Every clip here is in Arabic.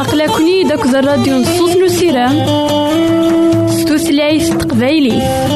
أقلكني داك الراديو نصوص نسيرام ستوثلايف تقبايلي.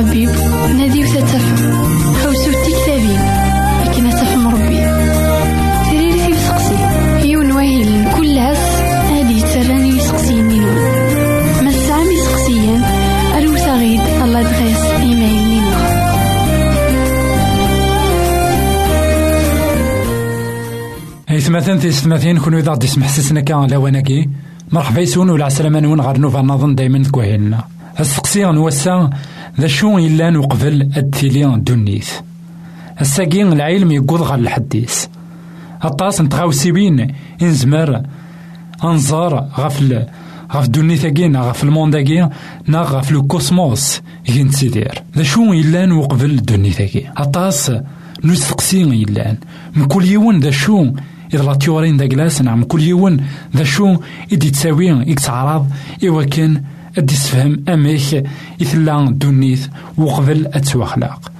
لابيب نادي وتتفهم حوسو تكتابين لكن تفهم ربي. تريري في سقسي يون واهل كل هس. هادي تراني يسقسي نينو. ما سامي سقسيان ألو ثغيد الله دغيس. إيميل نينو. إثمثن تيستمثين كون إذا غدي يسمح سسنا كان لواناكي مرحبا يسون ولا عسلامة نون غير نوفا نظن دايما تكوهيلنا السقسي ذا شو إلا نقبل التيلي دونيث الساقين العلم يقود غير الحديث الطاس نتغاوسيبين إنزمر أنظار غفل غف دونيثاكين غف المونداكي نا غف لو كوسموس ين تسيدير ذا شو إلا نقبل دونيثاكي الطاس نستقسي إلا من كل يوم ذا شو إذا لا تيورين دا كلاس نعم كل يوم ذا شو إدي تساوي يتعرض إوا كان أدي تفهم أميك إثلا دونيث وقبل أتواخلاق.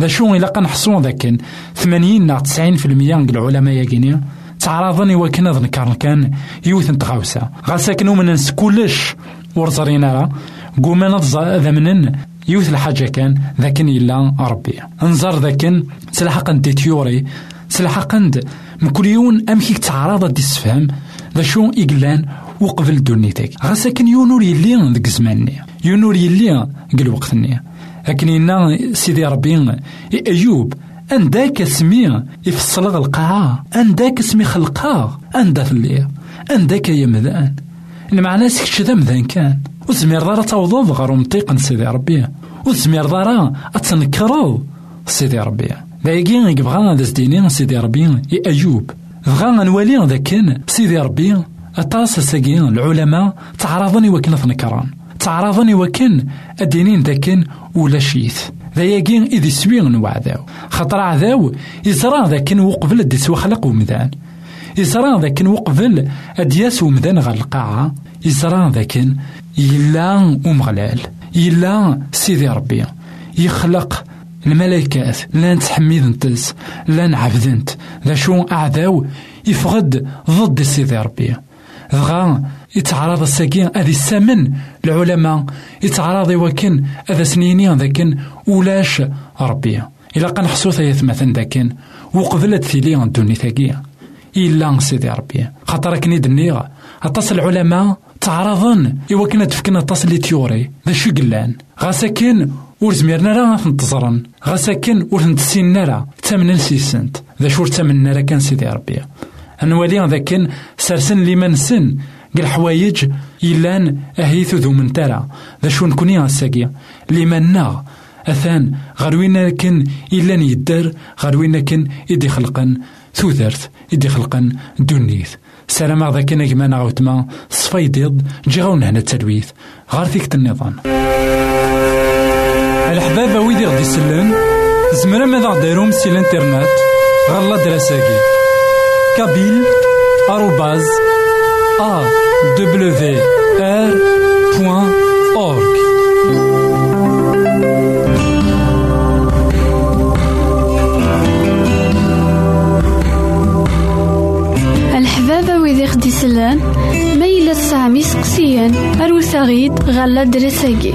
ذا شو إلا قنحصو ذاك ثمانين نا تسعين في المية العلماء ياكيني تعرضني وكنا ذنكر كان يوث نتغاوسا غا ساكنو من نس كلش ورزرينا قوما نضزا ذا منن يوث الحاجة كان ذاكن إلا ربي انظر ذاكن سلحق انت تيوري سلحق انت من كل يوم أمكيك تعرض دي السفهم ذا شو إقلان وقبل دونيتك غا ساكن يونور يلي ذك زماني يونور يلي قل وقتني لكن إنا سيدي ربي أيوب أنداك سمي يفصل القاعة أنداك سمي خلقها أندا الليل أنداك يمذان المعنى سكتش ذا مذان كان وزمير دارا توضض غير منطيق سيدي ربي وزمير دارا أتنكرض سيدي ربي دايقين يبغى هذا سديني سيدي ربي يا أيوب بغا نوالي ذا كان بسيدي ربي أطاس ساقين العلماء تعرضني وكن ثنكران تعرضني وكن الدينين ذاكن ولا شيث ذا ياقين إذ يسوي نوعداو خاطر عذاو يزرى ذاكن وقبل دي سوا خلق ومذان يزرى ذاكن وقبل أدياس ومذان غير القاعة يزرى ذاكن يلا ومغلال يلا سيدي ربي يخلق الملائكات لا نتحميد نتس لا نعبدنت ذا شو أعداو يفقد ضد سيدي ربي. دغا يتعرض الساكين هذه السمن. العلماء يتعرض وكن هذا سنيني ذاكن ولاش ربي. إلا قنحسو ثيث مثلا ذاكن. وقبلت ثيلي الدنيا ثاقية إلا سيدي ربي. خاطر كني دنيغ أطاس العلماء تعرضن. إوا كنا تفكنا أطاس اللي تيوري ذا شو قلان؟ غا ساكن ور زميرنا راه نتزرن غا ساكن ور نتسينا راه تامن لسيسنت ذا شو تامنا راه كان سيدي ربي أنوالي ذاكن سرسن لمن سن قال حوايج إلان أهيث ذو من ترى ذا شو نكوني غساقيا لمن نا أثان غروينا كن إلان يدار غروينا كن إدي خلقن ثوثرت إدي خلقن دونيث سلام ذاك نجمانا غوتما صفايديض جيغون هنا التلويث غار فيك النظام الحبابة ويدي غدي يسلم زمرا ماذا غديرهم سي الإنترنت غالا دراساكي. كابيل آروباز أ دبليو آر بوان أورك الحبابة ويدي خدي سلان ميلا سامي سقسيان أروساغيد غالا دريساكي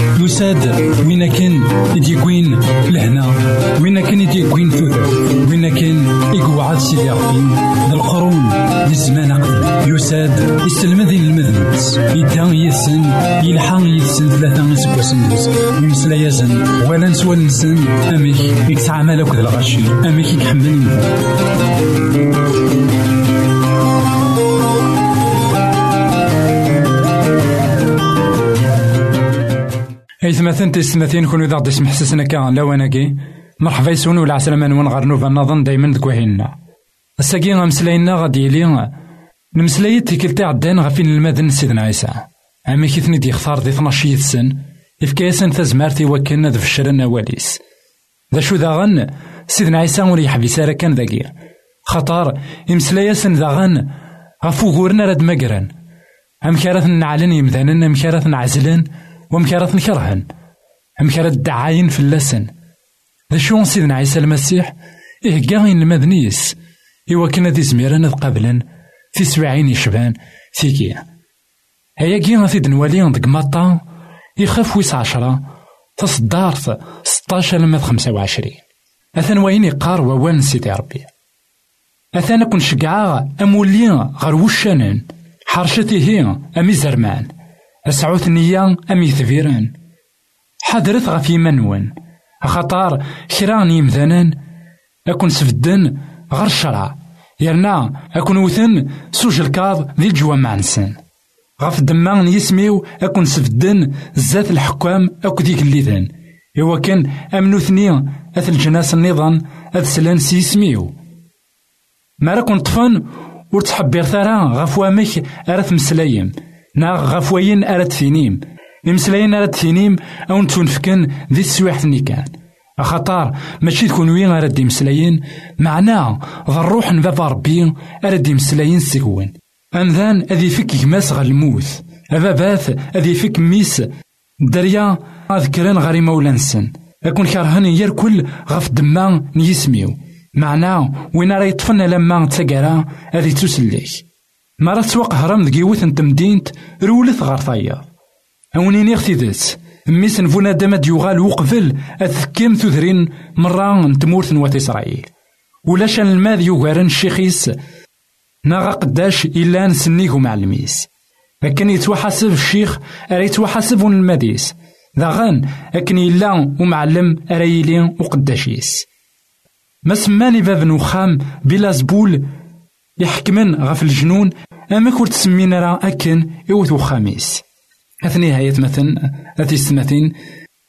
يساد وين كان يديكوين لهنا؟ وين كان يديكوين ثوثر وين كان يقعد سيدي ربي؟ ذا القرون قبل. يساد يسلم ذي المذنبس يدان يسن يلحق يسن ثلاثة يسبوسن يمسلا يزن ولا نسوى نسن. أميك يكسع مالك ذا الغشي. أميك يكحمل إثمثن تسمثين كونو ذا دسم حسسنا كان لواناكي مرحبا يسون ولا عسلامة نون غار نوفا نظن دايما دكوهينا الساقي غمسلاينا غادي يلي نمسلايت تيكلتا عدان غفين المدن سيدنا عيسى. أما كيثني دي يختار دي 12 سن. إفكاسن تزمارتي وكنا ذا فشرنا واليس. ذا شو ذاغن سيدنا عيسى ولي يحبس كان ذاكي خطر إمسلاياسن ذاغن غفو غورنا رد مقرن أم كارث نعلن يمذنن أم كارث نعزلن ومكارث نكرهن أمكارث دعاين في اللسن ذا شو سيدنا عيسى المسيح إهقاين المذنيس إوا كنا ذي زميران قبلا في سبعين يشبان ثيكي هيا كي غادي نوالي ديك ماطا يخاف ويس عشرة. تصدارت ستاشر لما خمسة وعشرين. أثن وين يقار ووان سيدي ربي. أثن كون شقعا أمولي غير وشانن حرشتي هي أمي زرمان. أسعوث نيا أمي ثفيران. حضرت غف يمنون خطار كران يمذنن أكون سفدن غير الشرع يرنا أكون وثن سوج الكاظ ذي الجوا معنسن غف دمان يسميو أكون سفدن زات الحكام أكو ديك الليذن إوا كان أمنو ثنيا أث الجناس النظام أذ سلان سيسميو ما راكون طفن ورتحبير ثرا غف وامك أرث مسلايم. نا غف أرد ثينيم إمسلاين أرد ثينيم أو نتونفكن ذي السواح كان. أخطار ماشي تكون وين أرد يمسلاين معناه ذا الروح نبابا ربي أرد يمسلاين سيكون أنذان أذي فك يماس غا الموت أبابات أذي فك ميس دريا أذكرن غاري مولانسن أكون كارهن يركل غف دما نيسميو. معناه وين راه يطفن لما تسقرا أذي تسليك. مرة تسوق هرم دقي وثن تمدينت رولث غار ثايا أونيني غتيدت ميس نفونا دامد يغال وقفل أثكيم تذرين مرة نتمورث نوات إسرائيل. ولاش الماذ يغارن الشيخيس ناغا قداش إلا نسنيه مع الميس. لكن يتوحاسب الشيخ أرى يتوحاسب الماديس ذاغان أكن إلا ومعلم أرى يلي وقداشيس ما سماني باب نوخام بلا زبول يحكمن غف الجنون أما كور تسمين راه أكن إوث خميس أثني هاية مثلا أثي السماتين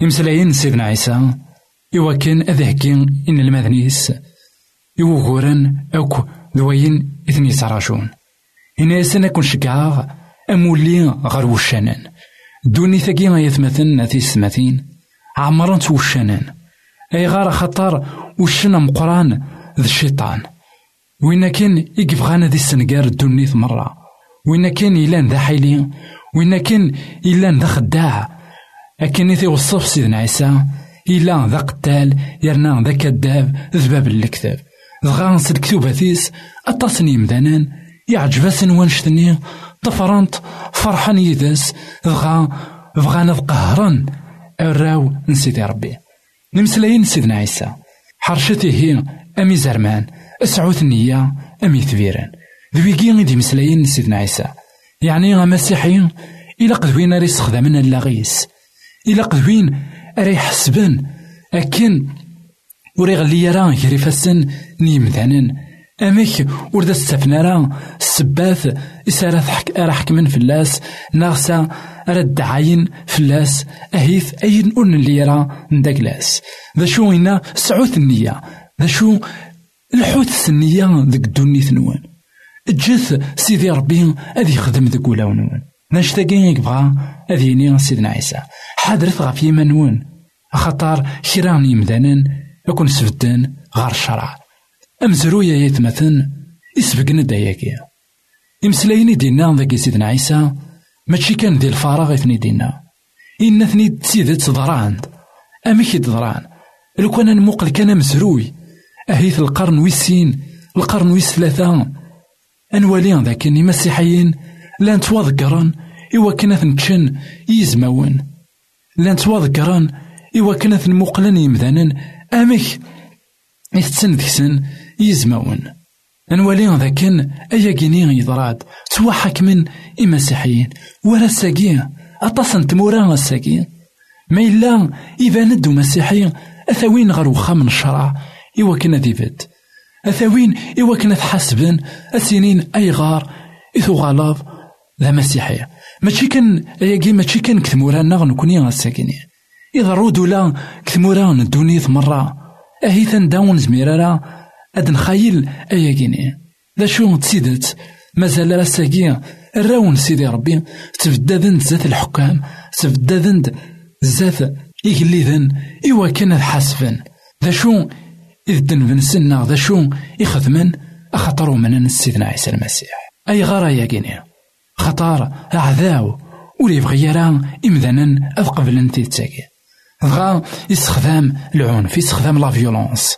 يمسلاين سيدنا عيسى. إوا كان أذهكين إن المذنيس. غورن أوك ذوين إثني سراشون. إن يسنا كون شكاغ أمولي غير وشانن دوني ثقي غاية مثلا أثي السماتين عمران توشانن أي غار خطر وشنا مقران ذا الشيطان. وين كان يقبغانا دي السنقار الدنيث مرة؟ وين كان إلان ذا حيلي؟ وين كان إلان ذا خداع؟ أكن وصف سيدنا عيسى إلا ذا قتال يرنا ذا كذاب ذباب الكتاب الكتوبة ثيس أطاسني مدانان يعجبسن وانشتني طفرانت فرحان يدس دغا بغانا قهرا الراو نسيدي ربي. نمسلاين سيدنا عيسى حرشتي هي أمي زرمان. أسعوث النية أم يثبيران؟ ذويكي غيدي مسلاين سيدنا عيسى. يعني غا مسيحيين إلا قذوين راه يستخدمن اللاغيس؟ إلا قذوين راه يحسبن أكن وري غلي راه يري فاسن نيمثانن أميك ورد استفنا راه السباث إسا راه حكمن فلاس ناغسا راه الدعاين فلاس أهيث أين أون اللي راه نداكلاس ذا شو إنا سعوث النية؟ ذا شو الحوت السنية ذك الدنيا نوان. جث سيدي ربي أذي يخدم ذك ولاو نوان. ناشتاقي يبغى أذي يني سيدنا عيسى. حادرت غف يما نوان. خطر كران يمدانن يكون سفدان غار الشرع أمزرويا يتمثن يسبقنا داياكي إمسلايني دينا ذاك سيدنا عيسى. ماشي كان ذي الفراغ يثني دينا. إن ثني تسيدت ضران أميكي ضران لو كان نموقل كان مزروي أهيث القرن ويسين القرن ويس ثلاثة أنوالي ذاك المسيحيين لأن تواذكرن إوا كنا تنكشن يزماون. لأن تواذكران إوا كانت المقلن يمذانا أمك يتسن ذكسن يزمون نولي ذاكن أيا كيني يضراد. تواحك من إمسيحيين ولا ساقين أطاسن تمورا الساقين ما إلا إذا ندو مسيحي أثاوين غير وخا من الشرع. إوا كنا ديفيد أثاوين إوا كنا تحاسبن أسنين أي غار. إثو غلاظ. ذا مسيحية. ماشي كان أياكي ماشي كان كثمورانا غنكوني غاساكيني إذا رودو لا كثمورا ندونيث مرة أهي تنداون زميرارا. أد نخايل أياكيني. ذا شو تسيدت. مازال راساكي الراون سيدي ربي. تبدادن زات الحكام. تبدادن زات إيكليذن. إوا كان حاسفن ذا شو إذ سنة ذا شو يخدمن أخطروا من سيدنا عيسى المسيح. أي غارة يا كيني خطار أعذاو ولي يبغي راه إمذانا أذ قبل تيتاكي بغا يستخدم العنف يستخدم لا فيولونس.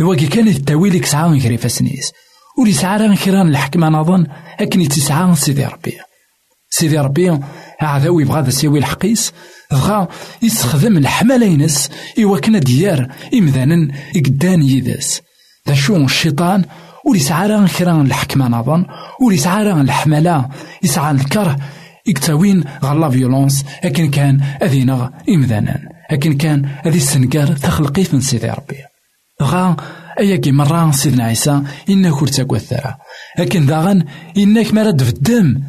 واكي كان التاويل يسعى كري فاسنيس. ولي يسعى راه الحكمة نظن أكن يتسعى سيدي ربي. سيدي ربي عذاو يبغى ذا سيوي الحقيس بغا يستخدم الحمالة ينس إوا كنا ديار إمذانا يقدان يدس ذا شو الشيطان ولي يسعى راه كيران الحكمة نظن ولي يسعى راه الحملة يسعى الكره يكتاوين غير لا فيولونس لكن كان أذينا إمذانا لكن كان هذه السنكار تخلقي من سيدي ربي غا أياكي مرة سيدنا عيسى إنا كرتا كوثرا لكن داغن إنك مرد في الدم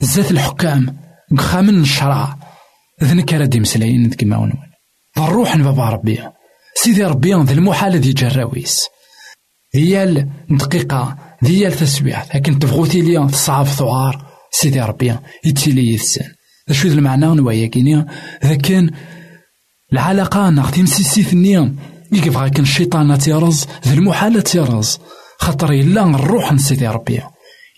زات الحكام خامن ذنك راه مسلاين كيما ونون الروح بابا ربي. سيدي ربي ذا المحال ذي جراويس. ديال دقيقة ديال تسبيح. لكن تبغوتي لي تصعب ثوار سيدي ربي يتسيلي يثسن أشو المعنى نوايا كينيا ذا كان العلاقة ناغ تمسيسيت نيا يكفغا كان الشيطان تيرز ذا المحالة تيرز. خاطر إلا الروح نسيدي ربي.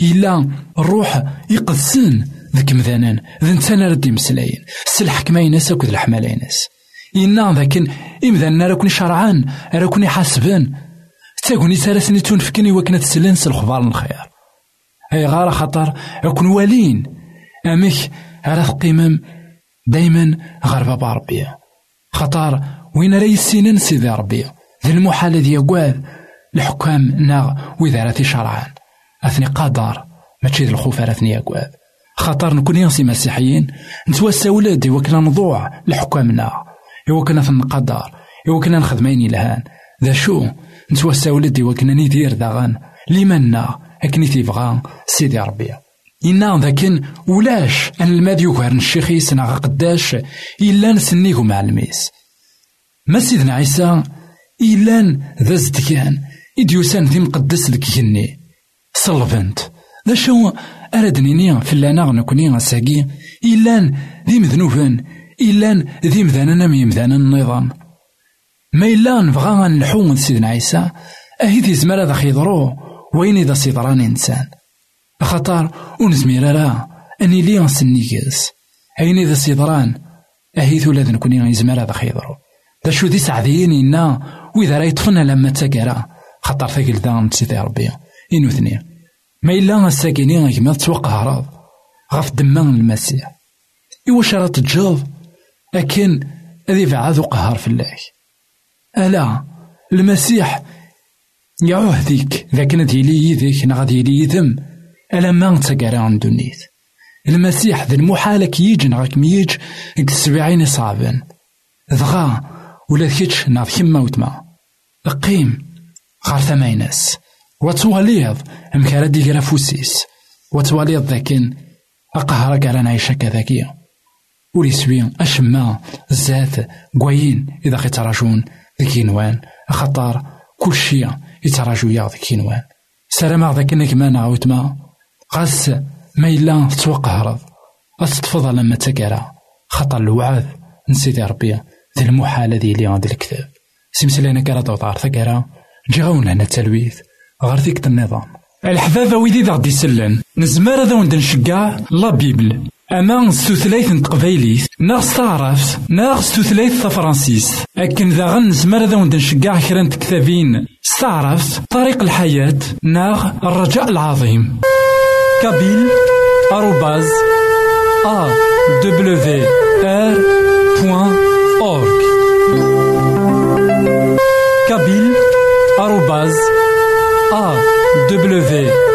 إلا الروح يقدسن. ذاك مذانان ذا نتانا ردي مسلاين السلحكمة يناس أكد الحمالة يناس إنا ذاك إمذانا راكوني شرعان راكوني حاسبان تاكوني سالسني تونفكني وكنا تسلنس الخبار الخير أي غارة خطر أكون والين أمك على قيمم دايما غير بابا ربي خطر وين راه يسينن سيدي ربي ذي المحال ذي يقواد الحكام نا وإذا راثي شرعان أثني قدر ماشي ذي الخوف راثني يقواد خطر نكون ينسي مسيحيين نتوسى ولادي وكنا نضوع لحكامنا إوا كنا نقدر إوا كنا نخدمين لهان. ذا شو؟ نتوسى ولادي وكنا ندير داغان لمنا أكني تيبغى سيدي ربي. إنا ذاكن ولاش أن الماد يوهرن الشيخيس ناغ قداش إلا نسنيكو مع الميس. ما سيدنا عيسى؟ إلا ذا زدكان إديوسان ذي مقدس يني صلفنت ذا شو؟ أردنيني في اللاناغ نكوني غساقي إلا ذي مذنوبن إلا ذي مذانا ميمذانا النظام. ما إلا نبغى نلحو سيدنا عيسى أهي ذي زمرا ذا خيضرو وين إذا صيدران إنسان. خطر ونزمير راه أني لي نسنيكس أين إذا صيدران أهي ثولاد نكوني يزمر هذا خيضرو. دا شو دي سعديين إنا وإذا راه يطفنا لما تاكرا خطر ثقل دا سيدي ربي. إنو ثنين ما إلا الساكنين كما تسوق هراب غف دمان المسيح. إواش راه تجاوب. لكن هذي بعاد قهر الله. ألا المسيح يعوه ذيك. ذا كانت يلي يذيك نا غادي يلي يذم. ألا ما تقرا عن دونيت. المسيح ذا المحالة كيجي نغاك ميج. إك السبعين صعبا ذغا ولا كيتش ناض كيما وتما. قيم غار ثماينس وتواليض مكارا ديكرا فوسيس وتواليض ذاكن أقهر كارا نعيشا كذاكيا وليسوي أشما زات قوين إذا خيتراجون ذكي نوان خطر كل شيء يتراجو يا كينوان سلام ذاك انك ما نعاود ما. غاس ما إلا تتوقهرض أتتفضل لما تكرا خطر الوعاذ. نسيتي ربي. ذي المحالة ذي لي غادي الكتاب. سيمسلينا كرا دوطار ثكرا جاونا هنا التلويث. غير ذيك النظام الحبابة ويدي ذا غدي سلن نزمار ذا وند نشقع لا بيبل. أما ستوثلايث تقبايليت ناغ ستعرف ناغ ستوثلايث تفرانسيس أكن ذا نزمر ذا وند نشقع كرا كتابين ستعرف طريق الحياة ناغ الرجاء العظيم. كابيل آروباز أ دبليو آر بوان أورك كابيل آروباز أ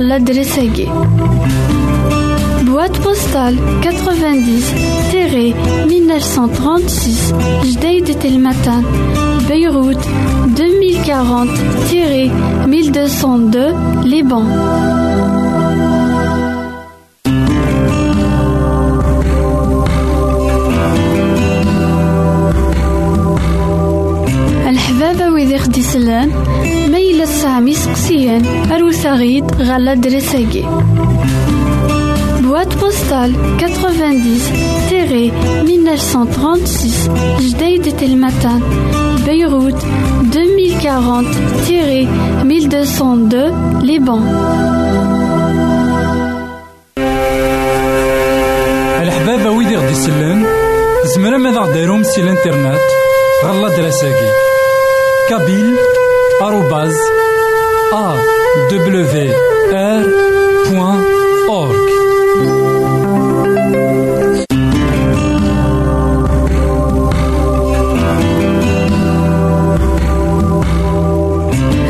l'adresse Boîte postale 90-1936 Jdeï de Telmatan Beyrouth 2040-1202 Liban arut-aɣ-d ɣer l'adresse-agi. Boîte postale 90-1936 Jdeï de Telmatan Beyrouth 2040-1202 Liban الحبابة ويدي غدي يسلم زمرا ماذا غديرهم سي الانترنت غالا دراساكي كابيل arrobase awr.org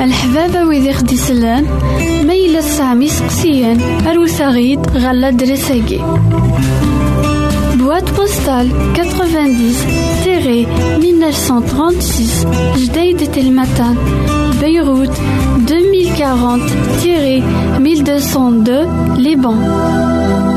الحبابة ويدي خدي سلان ميلا سامي سقسيان أروساغيد غالا دريساكي Boîte postale 90-1936 Jdeï de Telmatan Beyrouth 40-1202 Liban.